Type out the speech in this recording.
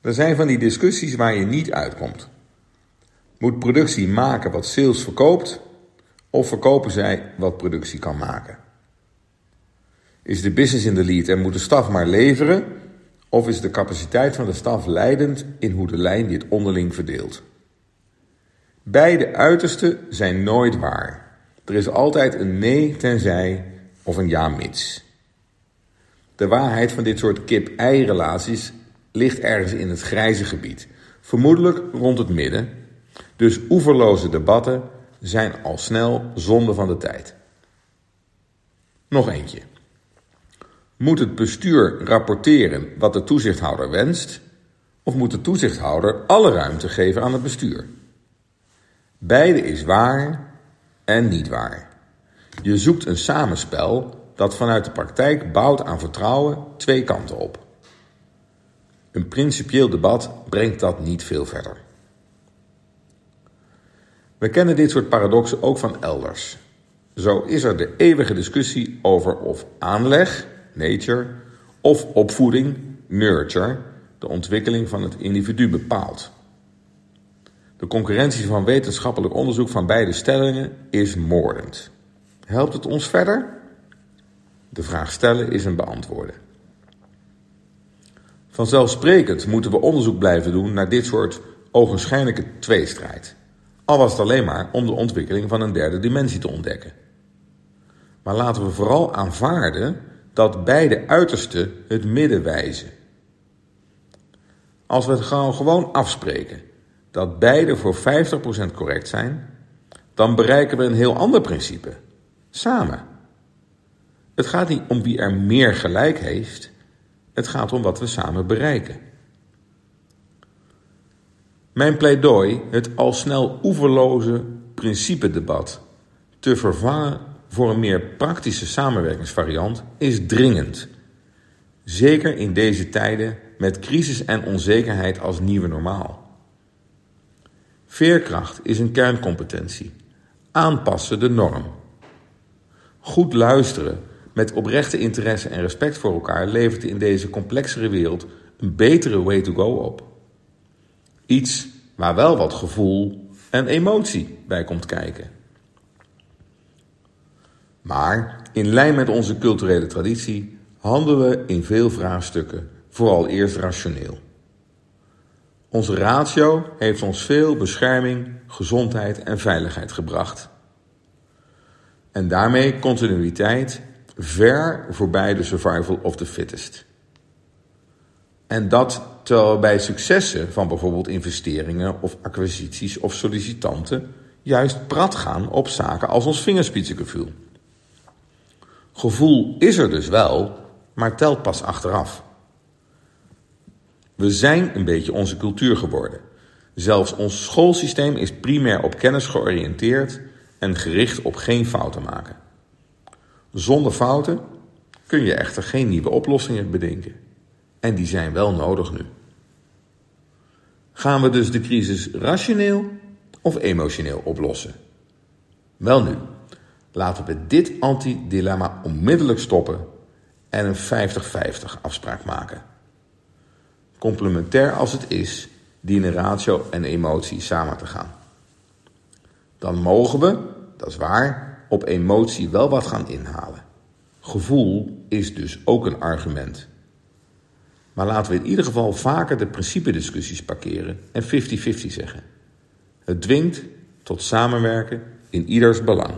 Er zijn van die discussies waar je niet uitkomt. Moet productie maken wat sales verkoopt, of verkopen zij wat productie kan maken? Is de business in de lead en moet de staf maar leveren, of is de capaciteit van de staf leidend in hoe de lijn dit onderling verdeelt? Beide uitersten zijn nooit waar. Er is altijd een nee tenzij of een ja mits. De waarheid van dit soort kip-ei-relaties ligt ergens in het grijze gebied, vermoedelijk rond het midden. Dus oeverloze debatten zijn al snel zonde van de tijd. Nog eentje. Moet het bestuur rapporteren wat de toezichthouder wenst, of moet de toezichthouder alle ruimte geven aan het bestuur? Beide is waar en niet waar. Je zoekt een samenspel dat vanuit de praktijk bouwt aan vertrouwen twee kanten op. Een principieel debat brengt dat niet veel verder. We kennen dit soort paradoxen ook van elders. Zo is er de eeuwige discussie over of aanleg, nature, of opvoeding, nurture, de ontwikkeling van het individu bepaalt. De concurrentie van wetenschappelijk onderzoek van beide stellingen is moordend. Helpt het ons verder? De vraag stellen is een beantwoorden. Vanzelfsprekend moeten we onderzoek blijven doen naar dit soort ogenschijnlijke tweestrijd. Al was het alleen maar om de ontwikkeling van een derde dimensie te ontdekken. Maar laten we vooral aanvaarden dat beide uitersten het midden wijzen. Als we het gewoon afspreken dat beide voor 50% correct zijn, dan bereiken we een heel ander principe. Samen. Het gaat niet om wie er meer gelijk heeft, het gaat om wat we samen bereiken. Mijn pleidooi, het al snel oeverloze principedebat, te vervangen voor een meer praktische samenwerkingsvariant, is dringend. Zeker in deze tijden met crisis en onzekerheid als nieuwe normaal. Veerkracht is een kerncompetentie. Aanpassen de norm. Goed luisteren met oprechte interesse en respect voor elkaar levert in deze complexere wereld een betere way to go op. Iets waar wel wat gevoel en emotie bij komt kijken. Maar in lijn met onze culturele traditie handelen we in veel vraagstukken vooral eerst rationeel. Onze ratio heeft ons veel bescherming, gezondheid en veiligheid gebracht. En daarmee continuïteit ver voorbij de survival of the fittest. En dat terwijl bij successen van bijvoorbeeld investeringen of acquisities of sollicitanten juist prat gaan op zaken als ons vingerspitsengevoel. Gevoel is er dus wel, maar telt pas achteraf. We zijn een beetje onze cultuur geworden. Zelfs ons schoolsysteem is primair op kennis georiënteerd en gericht op geen fouten maken. Zonder fouten kun je echter geen nieuwe oplossingen bedenken. En die zijn wel nodig nu. Gaan we dus de crisis rationeel of emotioneel oplossen? Wel nu, laten we dit antidilemma onmiddellijk stoppen en een 50-50 afspraak maken. Complementair als het is, dienen ratio en emotie samen te gaan. Dan mogen we, dat is waar, op emotie wel wat gaan inhalen. Gevoel is dus ook een argument. Maar laten we in ieder geval vaker de principediscussies parkeren en 50-50 zeggen. Het dwingt tot samenwerken in ieders belang.